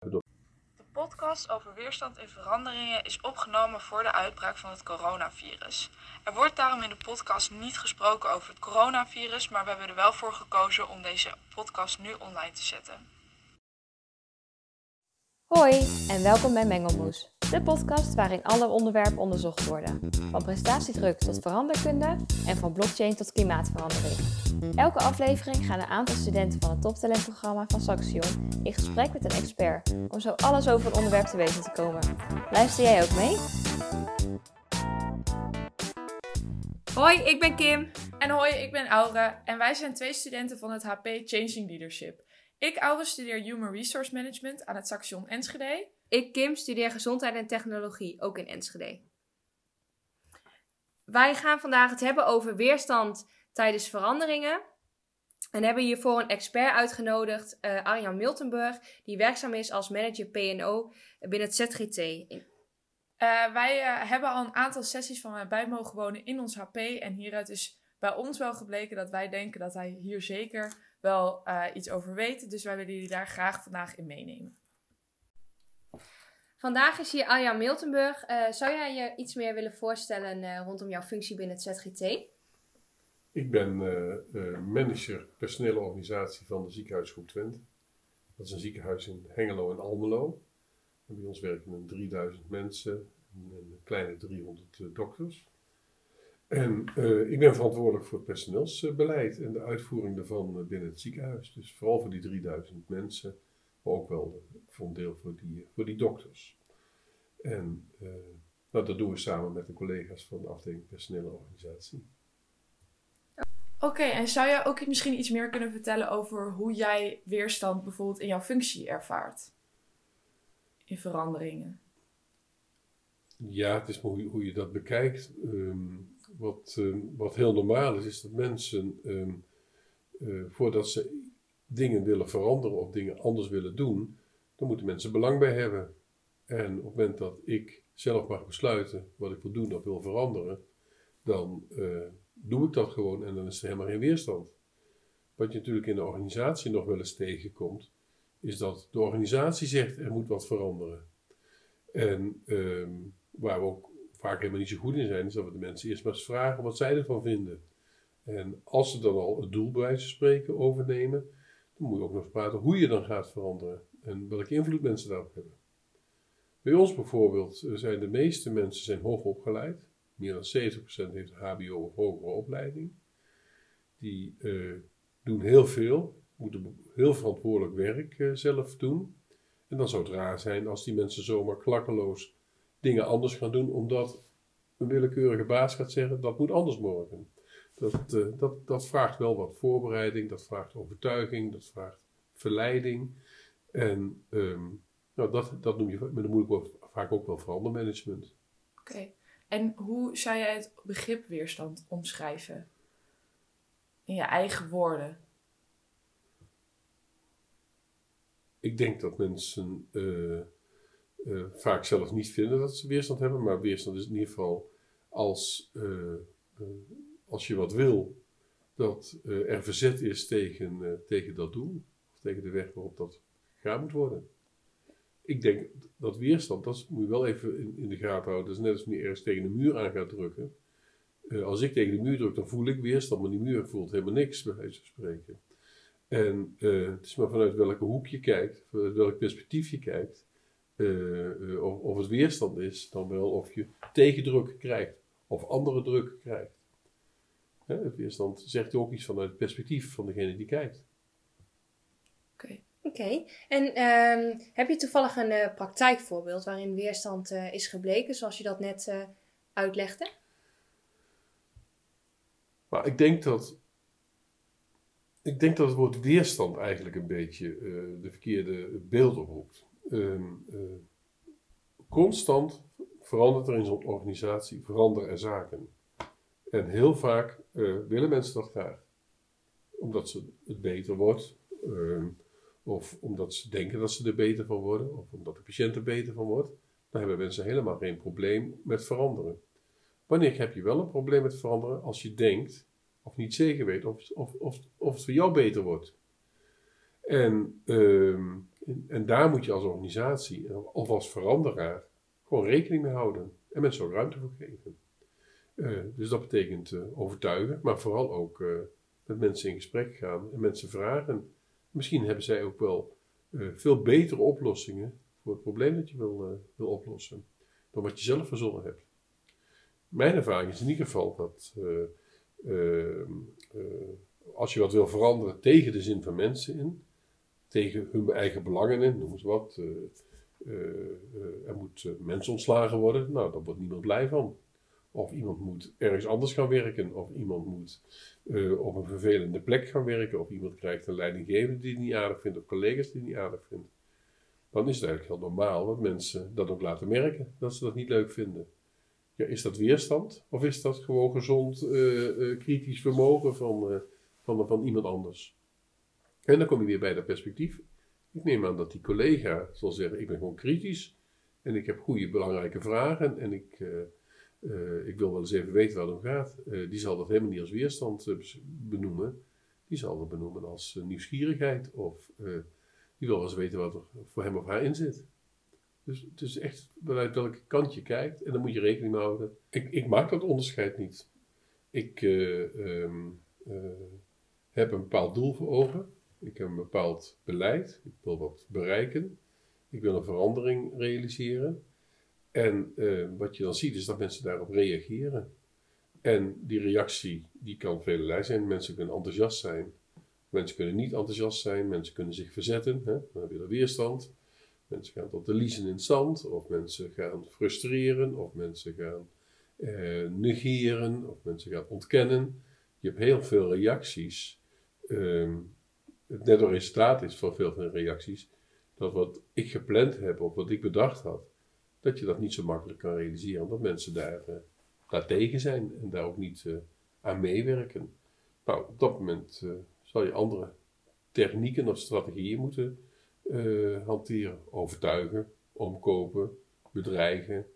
De podcast over weerstand en veranderingen is opgenomen voor de uitbraak van het coronavirus. Er wordt daarom in de podcast niet gesproken over het coronavirus, maar we hebben er wel voor gekozen om deze podcast nu online te zetten. Hoi en welkom bij Mengelmoes, de podcast waarin alle onderwerpen onderzocht worden. Van prestatiedruk tot veranderkunde en van blockchain tot klimaatverandering. Elke aflevering gaan een aantal studenten van het toptalentprogramma van Saxion in gesprek met een expert om zo alles over een onderwerp te weten te komen. Luister jij ook mee? Hoi, ik ben Kim. En hoi, ik ben Aura en wij zijn twee studenten van het HP Changing Leadership. Ik, Aura, studeer Human Resource Management aan het Saxion Enschede. Ik, Kim, studeer gezondheid en technologie, ook in Enschede. Wij gaan vandaag het hebben over weerstand tijdens veranderingen. En hebben hiervoor een expert uitgenodigd, uh, Arjan Miltenburg, die werkzaam is als manager PNO binnen het ZGT. Uh, wij uh, hebben al een aantal sessies van hem bij mogen wonen in ons HP. En hieruit is bij ons wel gebleken dat wij denken dat hij hier zeker wel iets over weet. Dus wij willen jullie daar graag vandaag in meenemen. Vandaag is hier Arjan Miltenburg. zou jij je iets meer willen voorstellen rondom jouw functie binnen het ZGT? Ik ben uh, manager personele organisatie van de ziekenhuisgroep Twente. Dat is een ziekenhuis in Hengelo en Almelo. Bij ons werken er 3000 mensen en een kleine 300 uh, dokters. En ik ben verantwoordelijk voor het personeelsbeleid en de uitvoering daarvan binnen het ziekenhuis. Dus vooral voor die 3000 mensen, maar ook wel voor een deel voor die, voor die dokters. En nou, dat doen we samen met de collega's van de afdeling personele organisatie. Oké, en zou jij ook misschien iets meer kunnen vertellen over hoe jij weerstand bijvoorbeeld in jouw functie ervaart? In veranderingen. Ja, het is maar hoe, hoe je dat bekijkt. Um, wat, um, wat heel normaal is, is dat mensen um, uh, voordat ze dingen willen veranderen of dingen anders willen doen, dan moeten mensen belang bij hebben. En op het moment dat ik zelf mag besluiten wat ik wil doen of wil veranderen, dan uh, doe ik dat gewoon en dan is er helemaal geen weerstand. Wat je natuurlijk in de organisatie nog wel eens tegenkomt, is dat de organisatie zegt er moet wat veranderen. En um, waar we ook vaak helemaal niet zo goed in zijn, is dat we de mensen eerst maar eens vragen wat zij ervan vinden. En als ze dan al het doel bij wijze spreken overnemen, dan moet je ook nog praten hoe je dan gaat veranderen en welke invloed mensen daarop hebben. Bij ons bijvoorbeeld zijn de meeste mensen zijn hoog opgeleid. Meer dan 70% heeft HBO of hogere opleiding. Die uh, doen heel veel, moeten heel verantwoordelijk werk uh, zelf doen. En dan zou het raar zijn als die mensen zomaar klakkeloos dingen anders gaan doen, omdat een willekeurige baas gaat zeggen dat moet anders morgen. Dat, uh, dat, dat vraagt wel wat voorbereiding, dat vraagt overtuiging, dat vraagt verleiding. En um, nou, dat, dat noem je met een moeilijk woord vaak ook wel verandermanagement. Oké. Okay. En hoe zou jij het begrip weerstand omschrijven? In je eigen woorden. Ik denk dat mensen uh, uh, vaak zelf niet vinden dat ze weerstand hebben, maar weerstand is in ieder geval als, uh, als je wat wil, dat er verzet is tegen, tegen dat doel, of tegen de weg waarop dat gegaan moet worden ik denk dat weerstand, dat moet je wel even in, in de gaten houden. Dat is net als je ergens tegen de muur aan gaat drukken. Uh, als ik tegen de muur druk, dan voel ik weerstand, maar die muur voelt helemaal niks, bij wijze van spreken. En het is maar vanuit welke hoek je kijkt, vanuit welk perspectief je kijkt, of, of het weerstand is, dan wel of je tegendruk krijgt, of andere druk krijgt. Het weerstand zegt ook iets vanuit het perspectief van degene die kijkt. Oké. Okay. Oké, okay. en um, heb je toevallig een uh, praktijkvoorbeeld waarin weerstand uh, is gebleken, zoals je dat net uh, uitlegde? Maar ik denk dat. Ik denk dat het woord weerstand eigenlijk een beetje de verkeerde beeld oproept. Um, constant verandert er in zo'n organisatie, veranderen er zaken. En heel vaak willen mensen dat graag, omdat ze het beter wordt. Um, of omdat ze denken dat ze er beter van worden, of omdat de patiënt er beter van wordt, dan hebben mensen helemaal geen probleem met veranderen. Wanneer heb je wel een probleem met veranderen? Als je denkt, of niet zeker weet, of, of, of, of het voor jou beter wordt. En en, en daar moet je als organisatie of als veranderaar gewoon rekening mee houden. En mensen ook ruimte voor geven. Eh, dus dat betekent uh, overtuigen, maar vooral ook uh, met mensen in gesprek gaan en mensen vragen. Misschien hebben zij ook wel veel betere oplossingen voor het probleem dat je wil, oplossen, dan wat je zelf verzonnen hebt. Mijn ervaring is in ieder geval dat als je wat wil veranderen tegen de zin van mensen in, tegen hun eigen belangen in, noem eens wat. Er moet mensen ontslagen worden, nou, daar wordt niemand blij van. Of iemand moet ergens anders gaan werken, of iemand moet op een vervelende plek gaan werken, of iemand krijgt een leidinggevende die het niet aardig vindt, of collega's die het niet aardig vinden. Dan is het eigenlijk heel normaal dat mensen dat ook laten merken, dat ze dat niet leuk vinden. Ja, is dat weerstand, of is dat gewoon gezond kritisch vermogen van, van, van iemand anders? En dan kom je weer bij dat perspectief. Ik neem aan dat die collega zal zeggen: Ik ben gewoon kritisch en ik heb goede, belangrijke vragen en ik, uh, ik wil wel eens even weten waar het om gaat. Uh, die zal dat helemaal niet als weerstand benoemen. Die zal dat benoemen als nieuwsgierigheid of die wil wel eens weten wat er voor hem of haar in zit. Dus het is echt vanuit welke kant je kijkt en dan moet je rekening mee houden. Ik, ik maak dat onderscheid niet. Ik um, heb een bepaald doel voor ogen. Ik heb een bepaald beleid. Ik wil wat bereiken. Ik wil een verandering realiseren. En uh, wat je dan ziet is dat mensen daarop reageren. En die reactie die kan velerlei zijn. Mensen kunnen enthousiast zijn. Mensen kunnen niet enthousiast zijn. Mensen kunnen zich verzetten. Hè? Dan heb je er weerstand. Mensen gaan tot de liezen in stand. Of mensen gaan frustreren. Of mensen gaan uh, negeren. Of mensen gaan ontkennen. Je hebt heel veel reacties. Uh, het netto resultaat is van veel van reacties dat wat ik gepland heb of wat ik bedacht had, dat je dat niet zo makkelijk kan realiseren. Dat mensen daar, uh, daar tegen zijn en daar ook niet uh, aan meewerken. Nou, op dat moment uh, zal je andere technieken of strategieën moeten hanteren. Overtuigen, omkopen, bedreigen.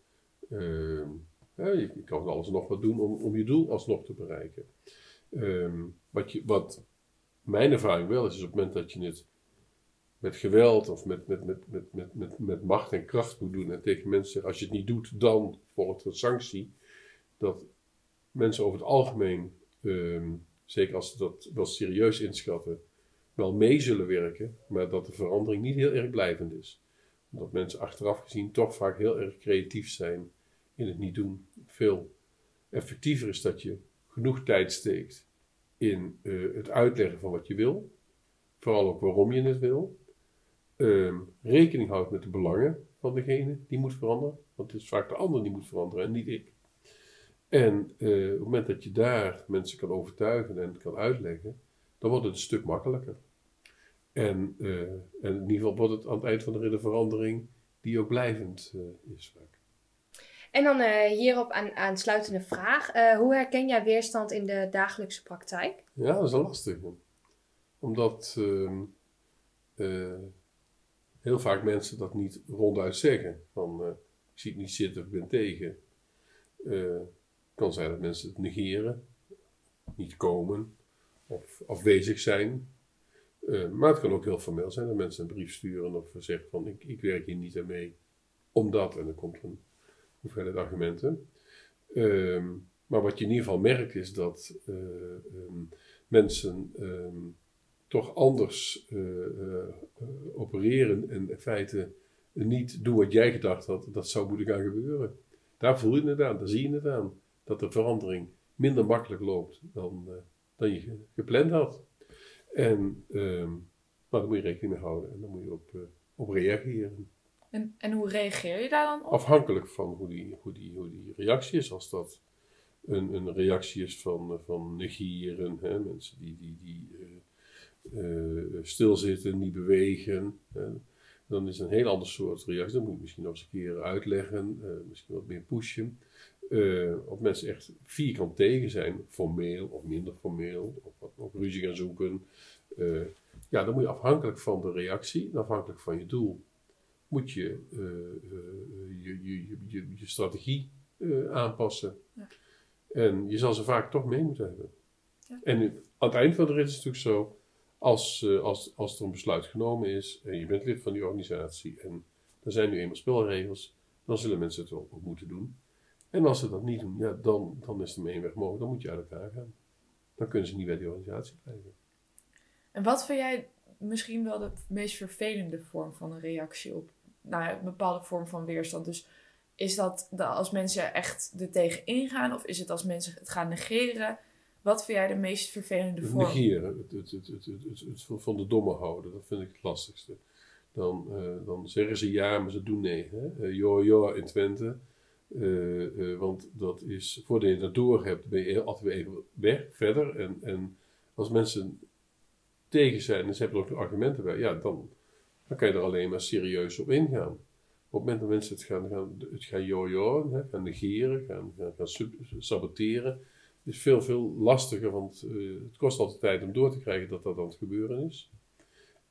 Ehm, ja, je, kan alles nog wat doen om, om je doel alsnog te bereiken. Um, wat, je, wat mijn ervaring wel is, is op het moment dat je het met geweld of met, met, met, met, met, met, met macht en kracht moet doen en tegen mensen, als je het niet doet, dan volgt er sanctie. Dat mensen over het algemeen, ehm, zeker als ze dat wel serieus inschatten, wel mee zullen werken, maar dat de verandering niet heel erg blijvend is. Omdat mensen achteraf gezien toch vaak heel erg creatief zijn in het niet doen. Veel effectiever is dat je genoeg tijd steekt in uh, het uitleggen van wat je wil, vooral ook waarom je het wil. Uh, rekening houdt met de belangen van degene die moet veranderen, want het is vaak de ander die moet veranderen en niet ik. En uh, op het moment dat je daar mensen kan overtuigen en kan uitleggen, dan wordt het een stuk makkelijker. En, uh, en in ieder geval wordt het aan het eind van de rit een verandering die ook blijvend is vaak. En dan hierop aan, aansluitende vraag. Hoe herken jij weerstand in de dagelijkse praktijk? Ja, dat is een lastige. Omdat uh, heel vaak mensen dat niet ronduit zeggen. Van, ik zie het niet zitten of ben tegen. Het kan zijn dat mensen het negeren, niet komen of afwezig zijn. maar het kan ook heel formeel zijn dat mensen een brief sturen of zeggen van ik, ik werk hier niet aan mee. Omdat, en dan komt een hoeveelheid argumenten. Um, maar wat je in ieder geval merkt is dat uh, um, mensen um, toch anders uh, uh, opereren en in feite niet doen wat jij gedacht had dat zou moeten gaan gebeuren. Daar voel je het aan, daar zie je het aan. Dat de verandering minder makkelijk loopt dan, dan je gepland had. En maar daar moet je rekening mee houden en daar moet je op, op reageren. En, en hoe reageer je daar dan op? Afhankelijk van hoe die, hoe die, hoe die reactie is. Als dat een, een reactie is van, van negeren, hè, mensen die, die, die stilzitten, niet bewegen. Dan is het een heel ander soort reactie. Dat moet je misschien nog eens een keer uitleggen, uh, misschien wat meer pushen. of mensen echt vierkant tegen zijn, formeel of minder formeel, of wat nog ruzie gaan zoeken. ja, dan moet je afhankelijk van de reactie, afhankelijk van je doel, moet je uh, uh, je, je, je, je, strategie uh, aanpassen. Ja. En je zal ze vaak toch mee moeten hebben. Ja. En aan het eind van de rit is het natuurlijk zo, Als, eh, als, als er een besluit genomen is en je bent lid van die organisatie en er zijn nu eenmaal spelregels, dan zullen mensen het wel ook moeten doen. En als ze dat niet doen, ja, dan, dan is er één weg mogelijk, dan moet je uit elkaar gaan. Dan kunnen ze niet bij die organisatie blijven. En wat vind jij misschien wel de meest vervelende vorm van een reactie op nou een bepaalde vorm van weerstand? Dus is dat als mensen echt er tegen ingaan of is het als mensen het gaan negeren? Wat vind jij de meest vervelende vorm? negeren, het, het, het, het, het, van de domme houden, dat vind ik het lastigste. Dan, eh, dan zeggen ze ja, maar ze doen nee. Hè? Ja in Twente. Eh, want dat is, voordat je dat door hebt, ben je altijd weer even weg, verder. En, en als mensen tegen zijn en ze hebben er ook de argumenten bij, ja, dan, dan kan je er alleen maar serieus op ingaan. Op het moment dat mensen het gaan, gaan, het gaan jojoen, hè, gaan negeren, gaan, gaan, saboteren, is veel, veel lastiger, want eh, het kost altijd tijd om door te krijgen dat dat aan het gebeuren is.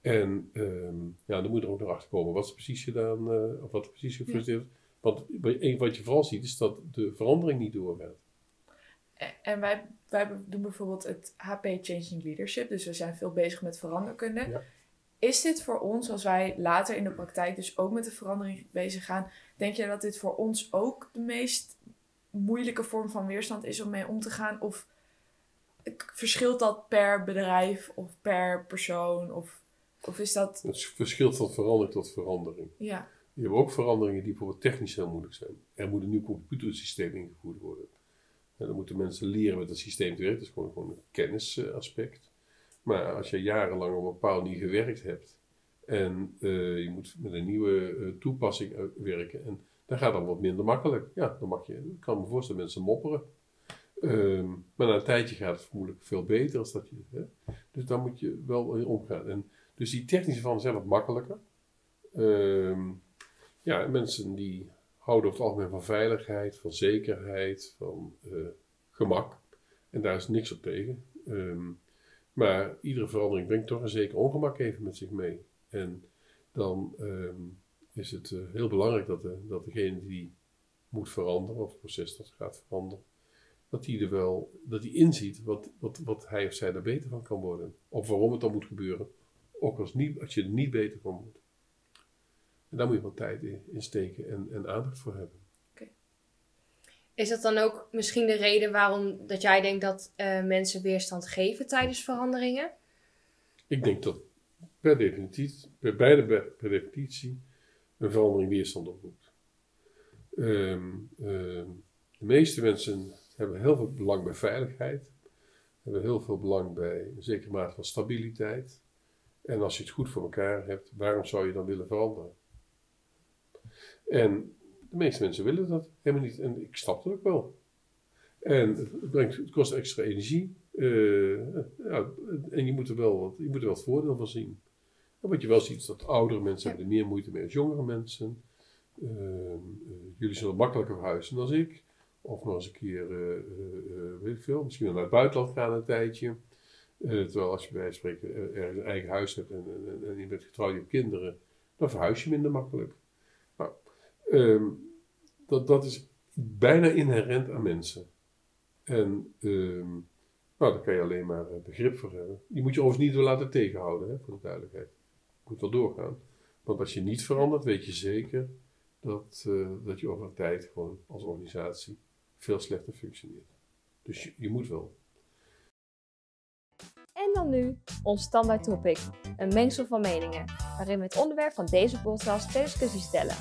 En ehm, ja, dan moet er ook nog achter komen wat is precies gedaan, eh, of wat precies gefrustreerd is. Want een- wat je vooral ziet, is dat de verandering niet doorgaat. En wij, wij doen bijvoorbeeld het HP Changing Leadership, dus we zijn veel bezig met veranderkunde. Ja. Is dit voor ons, als wij later in de praktijk dus ook met de verandering bezig gaan, denk je dat dit voor ons ook de meest moeilijke vorm van weerstand is om mee om te gaan? Of verschilt dat per bedrijf of per persoon? Of, of is dat, Het verschilt van verandering tot verandering. ja, Je hebt ook veranderingen die bijvoorbeeld technisch heel moeilijk zijn. Er moet een nieuw computersysteem ingevoerd worden. En dan moeten mensen leren met het systeem te werken. Dat is gewoon, gewoon een kennisaspect. Maar als je jarenlang op een bepaald niet gewerkt hebt en eh, je moet met een nieuwe eh, toepassing uit- werken, en dan gaat dat wat minder makkelijk. Ja, dan mag je, ik kan me voorstellen mensen mopperen. Ehm, maar na een tijdje gaat het vermoedelijk veel beter als dat je. Hè? Dus daar moet je wel omgaan. En, dus die technische van zijn wat makkelijker. Ehm, ja, mensen die houden over het algemeen van veiligheid, van zekerheid, van eh, gemak. En daar is niks op tegen. Ehm, maar iedere verandering brengt toch een zeker ongemak even met zich mee. En dan is het eh, heel belangrijk dat, de, dat degene die moet veranderen, of het proces dat gaat veranderen, dat hij er wel, dat hij inziet wat, wat, wat hij of zij er beter van kan worden. Of waarom het dan moet gebeuren. Ook als, niet, als je er niet beter van wordt. En daar moet je wat tijd in, in steken en, en aandacht voor hebben. Is dat dan ook misschien de reden waarom dat jij denkt dat eh, mensen weerstand geven tijdens veranderingen? Ik denk dat per definitie, bij beide per, per definitie, een verandering weerstand oproept. Ehm, ehm, de meeste mensen hebben heel veel belang bij veiligheid, hebben heel veel belang bij een zekere mate van stabiliteit. En als je het goed voor elkaar hebt, waarom zou je dan willen veranderen? En de meeste mensen willen dat helemaal niet. En ik snap dat ook wel. En het, het kost extra energie. eh, ja, en je moet er wel wat, je moet er wel het voordeel van zien. En wat je wel ziet is dat oudere mensen hebben er meer moeite mee als jongere mensen. Ehm, eh, jullie zullen makkelijker verhuizen dan ik. Of nog eens een keer, eh, eh, weet ik veel, misschien wel naar het buitenland gaan een tijdje. Terwijl als je bij wijze van spreken ergens een eigen huis hebt en, en, je bent getrouwd, je hebt kinderen, dan verhuis je minder makkelijk. Nou, ehm, dat, dat is bijna inherent aan mensen. En ehm, nou, daar kan je alleen maar begrip voor hebben. Je moet je overigens niet door laten tegenhouden, hè, voor de duidelijkheid. Je moet wel doorgaan. Want als je niet verandert, weet je zeker dat, eh, dat je over een tijd gewoon als organisatie veel slechter functioneert. Dus je, je moet wel. En dan nu ons standaard topic, een mengsel van meningen, waarin we het onderwerp van deze podcast ter discussie stellen.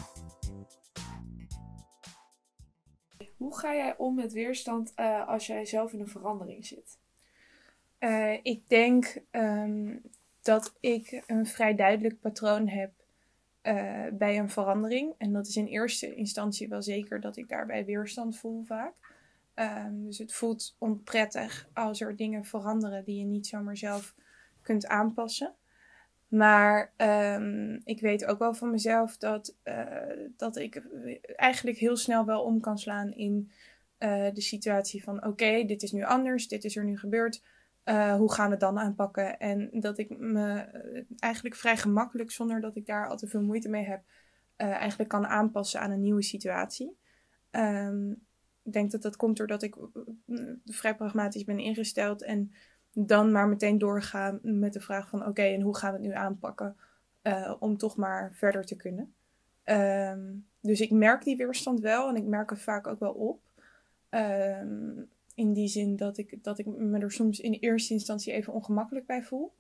Hoe ga jij om met weerstand eh, als jij zelf in een verandering zit? Eh, ik denk ehm, dat ik een vrij duidelijk patroon heb eh, bij een verandering. En dat is in eerste instantie wel zeker dat ik daarbij weerstand voel vaak. Ehm, dus het voelt onprettig als er dingen veranderen die je niet zomaar zelf kunt aanpassen. Maar ehm, ik weet ook wel van mezelf dat, eh, dat ik eigenlijk heel snel wel om kan slaan in eh, de situatie van oké, dit is nu anders, dit is er nu gebeurd. Eh, hoe gaan we het dan aanpakken? En dat ik me eh, eigenlijk vrij gemakkelijk, zonder dat ik daar al te veel moeite mee heb, eh, eigenlijk kan aanpassen aan een nieuwe situatie. Ehm, ik denk dat dat komt doordat ik vrij pragmatisch ben ingesteld en dan maar meteen doorgaan met de vraag van oké, en hoe gaan we het nu aanpakken om toch maar verder te kunnen. Ehm, dus ik merk die weerstand wel en ik merk het vaak ook wel op. Ehm, in die zin dat ik, dat ik me er soms in eerste instantie even ongemakkelijk bij voel.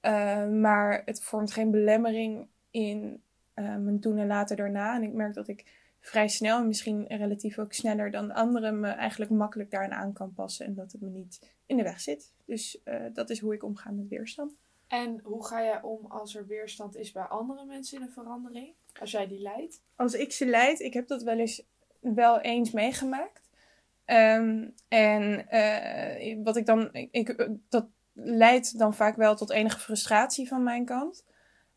Ehm, maar het vormt geen belemmering in uh, mijn doen en later daarna. En ik merk dat ik vrij snel en misschien relatief ook sneller dan anderen me eigenlijk makkelijk daarin aan kan passen. En dat het me niet in de weg zit. Dus uh, dat is hoe ik omga met weerstand. En hoe ga jij om als er weerstand is bij andere mensen in een verandering? Als jij die leidt? Als ik ze leid, ik heb dat wel eens wel eens meegemaakt. Um, en uh, wat ik dan, ik, dat leidt dan vaak wel tot enige frustratie van mijn kant.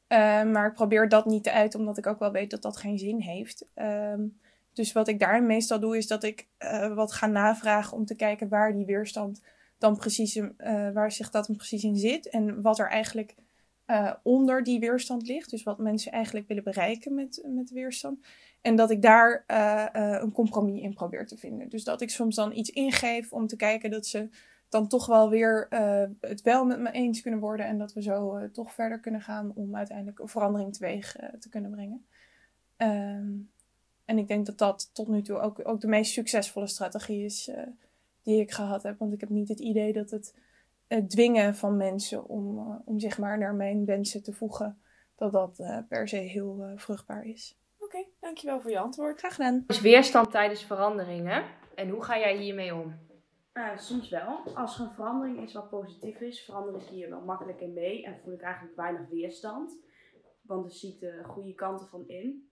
Uh, maar ik probeer dat niet te uiten, omdat ik ook wel weet dat dat geen zin heeft. Um, dus wat ik daar meestal doe, is dat ik uh, wat ga navragen om te kijken waar die weerstand dan precies, waar zich dat dan precies in zit. En wat er eigenlijk onder die weerstand ligt. Dus wat mensen eigenlijk willen bereiken met, met weerstand. En dat ik daar een compromis in probeer te vinden. Dus dat ik soms dan iets ingeef om te kijken dat ze dan toch wel weer het wel met me eens kunnen worden. En dat we zo toch verder kunnen gaan om uiteindelijk een verandering teweeg te kunnen brengen. Um, en ik denk dat dat tot nu toe ook, ook de meest succesvolle strategie is die ik gehad heb. Want ik heb niet het idee dat het dwingen van mensen om, om zich maar naar mijn wensen te voegen, dat dat per se heel vruchtbaar is. Oké, okay, dankjewel voor je antwoord. Graag gedaan. Dus weerstand tijdens veranderingen. En hoe ga jij hiermee om? Uh, soms wel. Als er een verandering is wat positief is, verander ik hier wel makkelijk in mee en voel ik eigenlijk weinig weerstand. Want er ziet de goede kanten van in.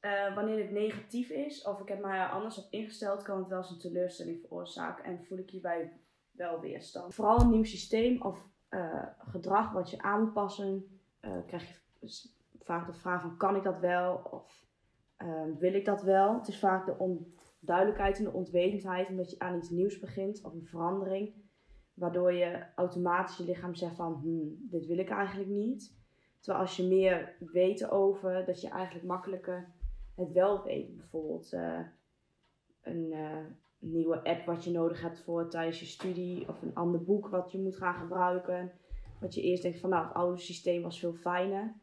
Uh, wanneer het negatief is of ik heb mij er anders op ingesteld, kan het wel eens een teleurstelling veroorzaken en voel ik hierbij wel weerstand. Vooral een nieuw systeem of uh, gedrag wat je aan moet passen, krijg je vaak de vraag van kan ik dat wel of wil ik dat wel. Het is vaak de on duidelijkheid en de onwetendheid, omdat je aan iets nieuws begint of een verandering, waardoor je automatisch je lichaam zegt van, hm, dit wil ik eigenlijk niet. Terwijl als je meer weet over, dat je eigenlijk makkelijker het wel weet. Bijvoorbeeld uh, een nieuwe app wat je nodig hebt voor tijdens je studie, of een ander boek wat je moet gaan gebruiken. Wat je eerst denkt van, nou, het oude systeem was veel fijner.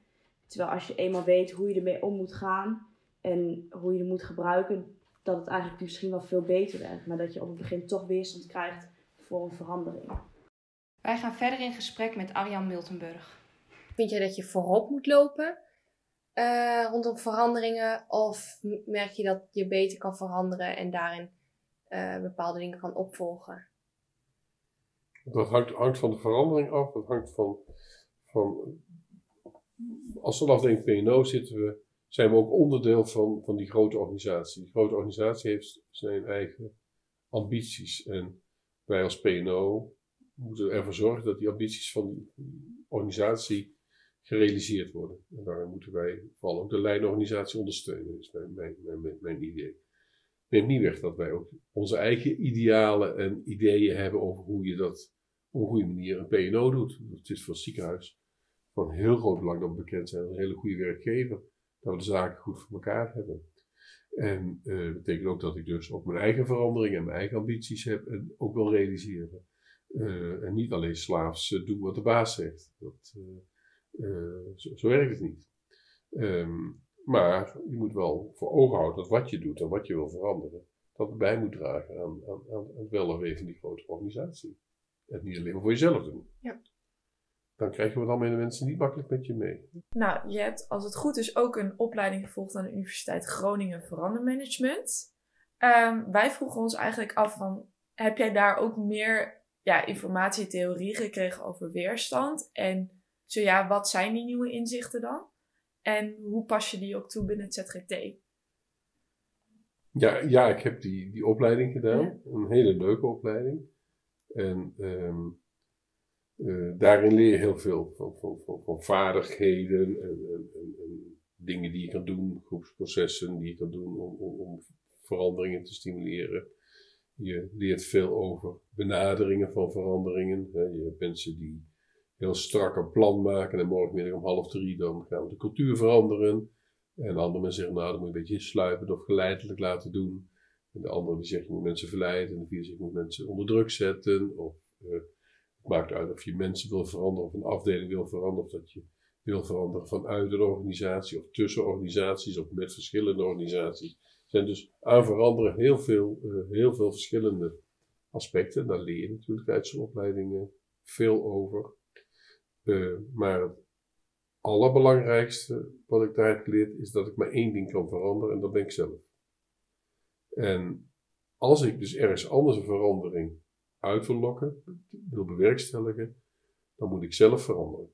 Terwijl als je eenmaal weet hoe je ermee om moet gaan en hoe je het moet gebruiken, dat het eigenlijk misschien wel veel beter werkt. Maar dat je op het begin toch weerstand krijgt voor een verandering. Wij gaan verder in gesprek met Arjan Miltenburg. Vind jij dat je voorop moet lopen uh, rondom veranderingen? Of merk je dat je beter kan veranderen en daarin uh, bepaalde dingen kan opvolgen? Dat hangt, hangt, van de verandering af. Dat hangt van, van als we afdeling PNO zitten we zijn we ook onderdeel van, van die grote organisatie. Die grote organisatie heeft zijn eigen ambities. En wij als PNO moeten ervoor zorgen dat die ambities van die organisatie gerealiseerd worden. En daar moeten wij vooral ook de lijnorganisatie ondersteunen. Is mijn, mijn, mijn idee. Neemt niet weg dat wij ook onze eigen idealen en ideeën hebben over hoe je dat op een goede manier een PNO doet. Het is voor het ziekenhuis van heel groot belang dat we bekend zijn als een hele goede werkgever dat we de zaken goed voor elkaar hebben. En uh, dat betekent ook dat ik dus ook mijn eigen veranderingen en mijn eigen ambities heb en ook wil realiseren. Uh, en niet alleen slaafs uh, doen wat de baas zegt. Dat, zo, zo, werkt het niet. Um, maar je moet wel voor ogen houden dat wat je doet en wat je wil veranderen, dat het bij moet dragen aan, aan, aan het wel en wee van die grote organisatie. En niet alleen maar voor jezelf doen. Ja dan krijgen we dan met de mensen niet makkelijk met je mee. Nou, je hebt als het goed is ook een opleiding gevolgd aan de Universiteit Groningen Verandermanagement. Um, wij vroegen ons eigenlijk af van, heb jij daar ook meer ja, informatie, theorie gekregen over weerstand? En zo ja, wat zijn die nieuwe inzichten dan? En hoe pas je die ook toe binnen ZGT? Ja, ja ik heb die, die opleiding gedaan. Een hele leuke opleiding. En um, uh, daarin leer je heel veel van, van, van, van vaardigheden en, en, en, en, dingen die je kan doen, groepsprocessen die je kan doen om, om, om veranderingen te stimuleren. Je leert veel over benaderingen van veranderingen. Je hebt mensen die heel strak een plan maken en morgenmiddag om half drie dan gaan we de cultuur veranderen. En andere mensen zeggen, nou, dat moet je een beetje insluipen of geleidelijk laten doen. En de andere die zeggen, je moet mensen verleiden. En de vierde zegt, je moet mensen onder druk zetten. Of uh, maakt uit of je mensen wil veranderen of een afdeling wil veranderen of dat je wil veranderen vanuit een organisatie of tussen organisaties of met verschillende organisaties. Er zijn dus aan veranderen heel veel, uh, heel veel verschillende aspecten. Daar leer je natuurlijk tijdens de opleidingen veel over. Uh, maar het allerbelangrijkste wat ik daar heb geleerd is dat ik maar één ding kan veranderen en dat ben ik zelf. En als ik dus ergens anders een verandering uit wil lokken, wil bewerkstelligen, dan moet ik zelf veranderen.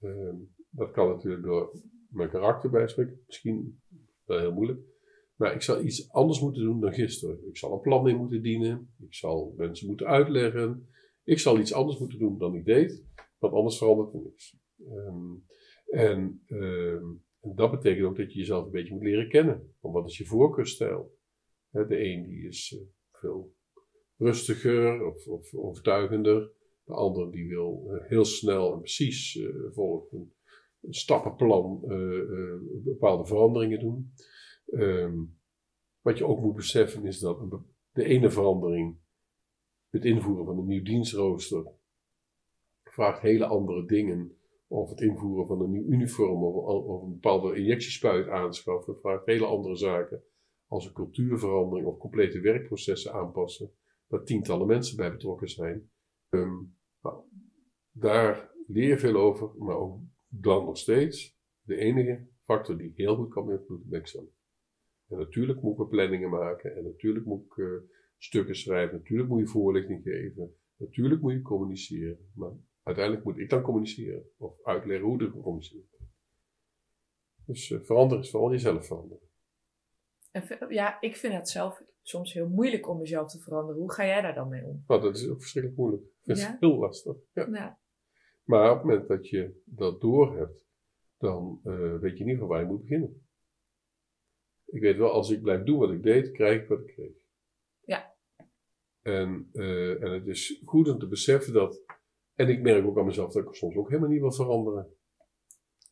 Uh, dat kan natuurlijk door mijn karakter bijspreken, misschien wel heel moeilijk. Maar ik zal iets anders moeten doen dan gisteren. Ik zal een plan in moeten dienen. Ik zal mensen moeten uitleggen. Ik zal iets anders moeten doen dan ik deed. Want anders verandert er niks. En, um, en, dat betekent ook dat je jezelf een beetje moet leren kennen. Want wat is je voorkeurstijl? de een die is uh, veel rustiger of, of, overtuigender. De ander die wil uh, heel snel en precies uh, volgen een stappenplan bepaalde veranderingen doen. Um, wat je ook moet beseffen is dat de ene verandering, het invoeren van een nieuw dienstrooster, vraagt hele andere dingen. Of het invoeren van een nieuw uniform of, een bepaalde injectiespuit aanschaffen, vraagt hele andere zaken. Als een cultuurverandering of complete werkprocessen aanpassen, waar tientallen mensen bij betrokken zijn. Um, nou, daar leer je veel over, maar ook dan nog steeds de enige factor die heel goed kan beïnvloeden ben ik. En natuurlijk moet ik planningen maken en natuurlijk moet ik uh, stukken schrijven, natuurlijk moet je voorlichting geven, natuurlijk moet je communiceren. Maar uiteindelijk moet ik dan communiceren of uitleggen hoe ik communiceer. Dus uh, veranderen is vooral jezelf veranderen. En, ja, ik vind het zelf soms heel moeilijk om mezelf te veranderen. Hoe ga jij daar dan mee om? Nou, dat is ook verschrikkelijk moeilijk. Dat is heel lastig. Ja. ja. Maar op het moment dat je dat doorhebt, dan uh, weet je in ieder geval waar je moet beginnen. Ik weet wel, als ik blijf doen wat ik deed, krijg ik wat ik kreeg. Ja. En, uh, en het is goed om te beseffen dat, en ik merk ook aan mezelf dat ik soms ook helemaal niet wil veranderen.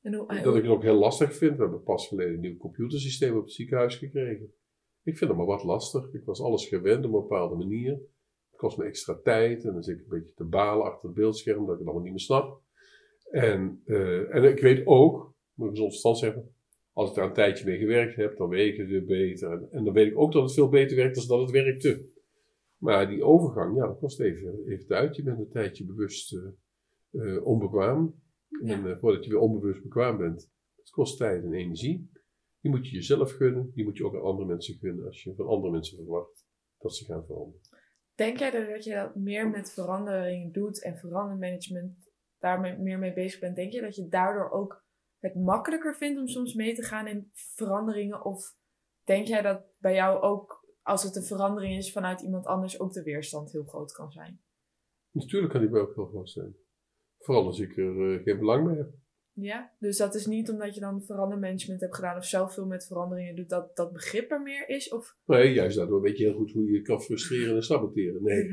En hoe, dat ik het ook heel lastig vind. We hebben pas geleden een nieuw computersysteem op het ziekenhuis gekregen. Ik vind het maar wat lastig. Ik was alles gewend op een bepaalde manier. Het kost me extra tijd en dan zit ik een beetje te balen achter het beeldscherm dat ik het allemaal niet meer snap. En, uh, en ik weet ook, moet ik gezond verstand zeggen, als ik daar een tijdje mee gewerkt heb, dan weet ik het weer beter. En dan weet ik ook dat het veel beter werkt dan dat het werkte. Maar die overgang, ja, dat kost even, even tijd. Je bent een tijdje bewust uh, onbekwaam. En uh, voordat je weer onbewust bekwaam bent, het kost tijd en energie. Die moet je jezelf gunnen, die moet je ook aan andere mensen gunnen als je van andere mensen verwacht dat ze gaan veranderen. Denk jij dat je dat meer met veranderingen doet en verandermanagement daar meer mee bezig bent? Denk je dat je daardoor ook het makkelijker vindt om soms mee te gaan in veranderingen? Of denk jij dat bij jou ook, als het een verandering is vanuit iemand anders, ook de weerstand heel groot kan zijn? Natuurlijk kan die bij ook heel groot zijn. Vooral als ik er uh, geen belang bij heb. Ja, dus dat is niet omdat je dan verandermanagement hebt gedaan of zelf veel met veranderingen doet, dat dat begrip er meer is? Of? Nee, juist daardoor weet je heel goed hoe je kan frustreren en saboteren. Nee,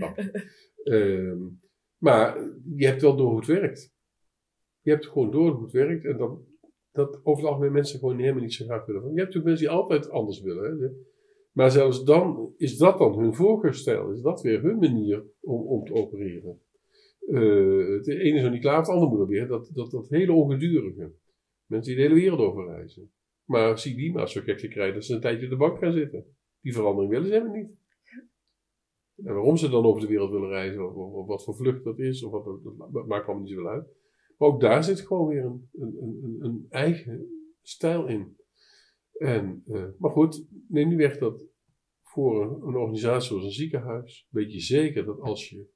um, maar je hebt wel door hoe het werkt. Je hebt gewoon door hoe het werkt en dan dat over het algemeen mensen gewoon helemaal niet zo graag willen. Je hebt natuurlijk mensen die altijd anders willen. Hè? Maar zelfs dan is dat dan hun voorkeurstijl. Is dat weer hun manier om, om te opereren. Uh, het ene is nog niet klaar, het andere moet er weer. Dat, dat, dat hele ongedurige. Mensen die de hele wereld over reizen. Maar zie die maar zo gek te krijgen dat ze een tijdje op de bank gaan zitten. Die verandering willen ze helemaal niet. En waarom ze dan over de wereld willen reizen, of, of, wat voor vlucht dat is, of wat, dat maakt allemaal niet zoveel uit. Maar ook daar zit gewoon weer een, een, een, een eigen stijl in. En, uh, maar goed, neem niet weg dat voor een, organisatie zoals een ziekenhuis, weet je zeker dat als je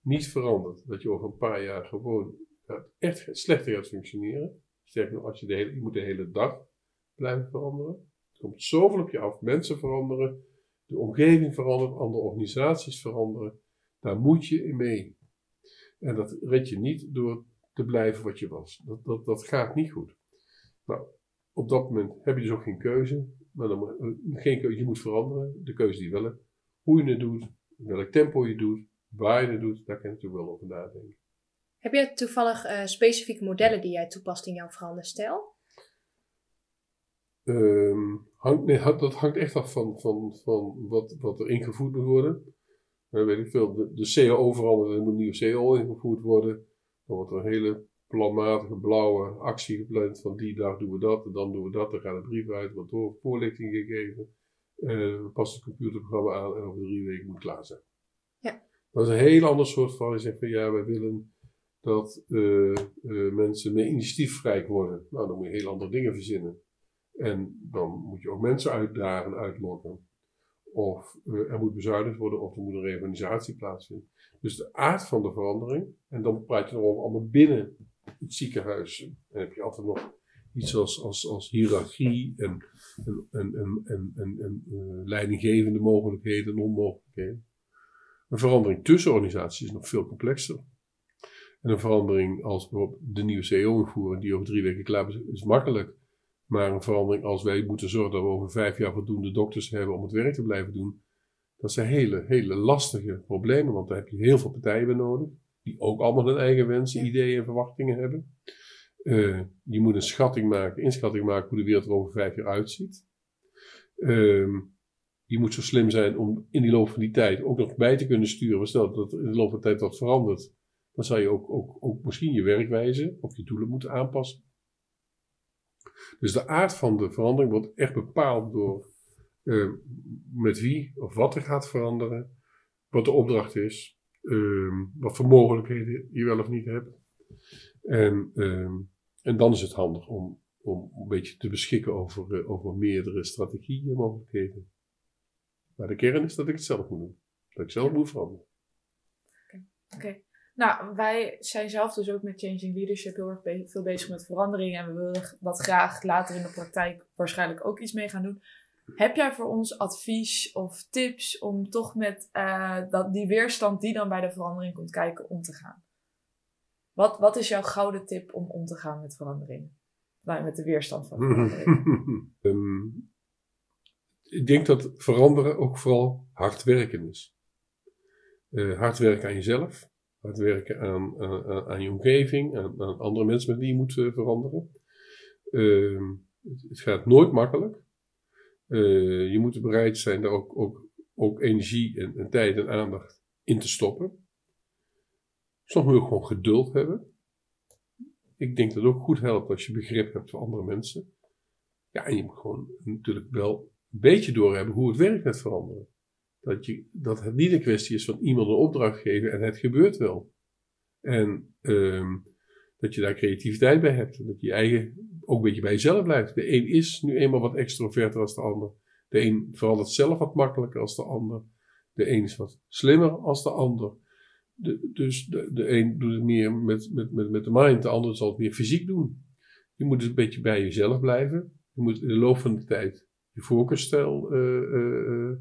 niet verandert, dat je over een paar jaar gewoon echt slechter gaat functioneren. Sterker nog, als je, je moet de hele dag blijven veranderen. Er komt zoveel op je af. Mensen veranderen, de omgeving verandert, andere organisaties veranderen. Daar moet je in mee. En dat red je niet door te blijven wat je was. Dat, dat, dat gaat niet goed. Nou, op dat moment heb je dus ook geen keuze. Maar dan, eh, geen keuze, je moet veranderen. De keuze die je wel hebt. Hoe je het doet, welk tempo je doet, waar je het doet, daar kan je natuurlijk wel over nadenken. Heb je toevallig uh, specifieke modellen die jij toepast in jouw veranderstijl? Um, hangt, nee, dat hangt echt af van, van, van wat, wat er ingevoerd moet worden. weet ik veel, de, de CAO verandert, er moet een nieuwe CAO ingevoerd worden. Dan wordt er een hele planmatige blauwe actie gepland van die dag doen we dat en dan doen we dat. Dan gaat een brief uit, wordt door voorlichting gegeven. Uh, we passen het computerprogramma aan en over drie weken moet het klaar zijn. Ja. Dat is een heel ander soort van, je zegt van ja, wij willen dat uh, uh, mensen meer initiatiefrijk worden. Nou, dan moet je heel andere dingen verzinnen. En dan moet je ook mensen uitdagen, uitlokken. Of uh, er moet bezuinigd worden, of er moet een reorganisatie plaatsvinden. Dus de aard van de verandering, en dan praat je erover allemaal binnen het ziekenhuis. Dan heb je altijd nog iets als, als, als hiërarchie en, en, en, en, en, en, uh, leidinggevende mogelijkheden en onmogelijkheden. Een verandering tussen organisaties is nog veel complexer. En een verandering als bijvoorbeeld de nieuwe CEO invoeren, die over drie weken klaar is, is makkelijk. Maar een verandering als wij moeten zorgen dat we over vijf jaar voldoende dokters hebben om het werk te blijven doen, dat zijn hele, hele lastige problemen, want daar heb je heel veel partijen bij nodig, die ook allemaal hun eigen wensen, ideeën en verwachtingen hebben. Uh, je moet een schatting maken, inschatting maken hoe de wereld er over vijf jaar uitziet. Uh, je moet zo slim zijn om in die loop van die tijd ook nog bij te kunnen sturen. Maar stel dat in de loop van de tijd wat verandert, dan zou je ook, ook, ook misschien je werkwijze of je doelen moeten aanpassen. Dus de aard van de verandering wordt echt bepaald door uh, met wie of wat er gaat veranderen, wat de opdracht is, uh, wat voor mogelijkheden je wel of niet hebt. En, uh, en dan is het handig om, om een beetje te beschikken over, uh, over meerdere strategieën en mogelijkheden. Maar de kern is dat ik het zelf moet doen. Dat ik zelf moet veranderen. Oké. Okay. Okay. Nou, wij zijn zelf dus ook met Changing Leadership heel erg be veel bezig met verandering. En we willen wat graag later in de praktijk waarschijnlijk ook iets mee gaan doen. Heb jij voor ons advies of tips om toch met uh, dat, die weerstand die dan bij de verandering komt kijken om te gaan? Wat, wat is jouw gouden tip om om te gaan met verandering? Nou, met de weerstand van verandering. um, ik denk dat veranderen ook vooral hard werken is. Uh, hard werken aan jezelf, hard werken aan, aan, aan je omgeving, aan, aan, andere mensen met wie je moet uh, veranderen. Uh, het gaat nooit makkelijk. Uh, je moet bereid zijn daar ook, ook, ook energie en, en, tijd en aandacht in te stoppen. Soms moet je ook gewoon geduld hebben. Ik denk dat het ook goed helpt als je begrip hebt voor andere mensen. Ja, en je moet gewoon natuurlijk wel een beetje doorhebben hoe het werkt met veranderen. Dat, je, dat het niet een kwestie is van iemand een opdracht geven en het gebeurt wel. En um, dat je daar creativiteit bij hebt. Dat je eigen ook een beetje bij jezelf blijft. De een is nu eenmaal wat extroverter als de ander. De een verandert zelf wat makkelijker als de ander. De een is wat slimmer als de ander. De, dus de, de een doet het meer met, met, met, met de mind, de ander zal het meer fysiek doen. Je moet dus een beetje bij jezelf blijven. Je moet in de loop van de tijd je voorkeursstijl uh, uh, uh,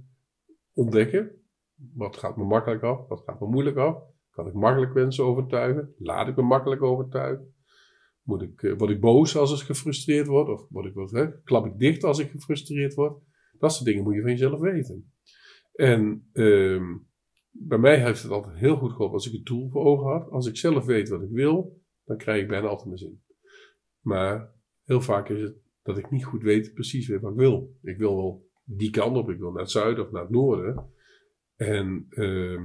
ontdekken. Wat gaat me makkelijk af? Wat gaat me moeilijk af? Kan ik makkelijk mensen overtuigen? Laat ik me makkelijk overtuigen? Moet ik, uh, word ik boos als ik gefrustreerd word? Of word ik, wat, klap ik dicht als ik gefrustreerd word? Dat soort dingen moet je van jezelf weten. En uh, bij mij heeft het altijd heel goed geholpen als ik een doel voor ogen had. Als ik zelf weet wat ik wil, dan krijg ik bijna altijd mijn zin. Maar heel vaak is het dat ik niet goed weet precies wat ik wil. Ik wil wel die kant op, ik wil naar het zuiden of naar het noorden. En, uh,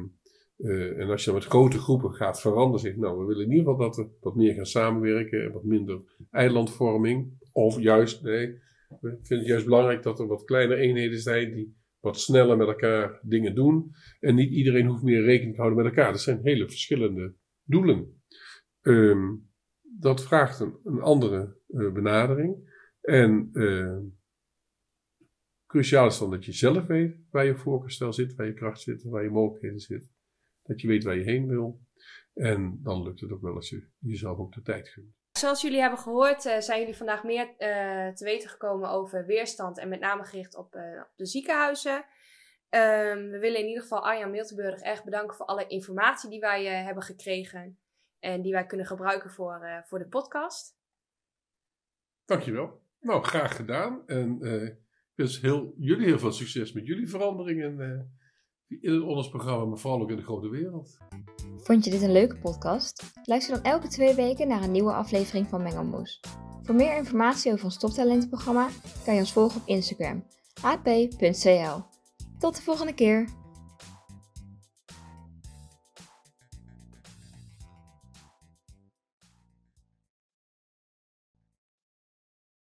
uh, en als je dan met grote groepen gaat veranderen, zeg nou, we willen in ieder geval dat we wat meer gaan samenwerken en wat minder eilandvorming. Of juist, nee, we vinden het juist belangrijk dat er wat kleine eenheden zijn die wat sneller met elkaar dingen doen. En niet iedereen hoeft meer rekening te houden met elkaar. Dat zijn hele verschillende doelen. Um, dat vraagt een, andere uh, benadering. En uh, cruciaal is dan dat je zelf weet waar je voorkeurstel zit, waar je kracht zit, waar je mogelijkheden zit. Dat je weet waar je heen wil. En dan lukt het ook wel als je jezelf ook de tijd gunt. Zoals jullie hebben gehoord, uh, zijn jullie vandaag meer uh, te weten gekomen over weerstand en met name gericht op, uh, op de ziekenhuizen. Um, we willen in ieder geval Arjan Miltenburg erg bedanken voor alle informatie die wij hebben gekregen en die wij kunnen gebruiken voor, voor de podcast. Dankjewel. Nou, graag gedaan. En ik wens heel, jullie heel veel succes met jullie veranderingen in het ondersprogramma, maar vooral ook in de grote wereld. Vond je dit een leuke podcast? Luister dan elke twee weken naar een nieuwe aflevering van Mengelmoes. Voor meer informatie over ons toptalentenprogramma kan je ons volgen op Instagram hp.cl. Tot de volgende keer!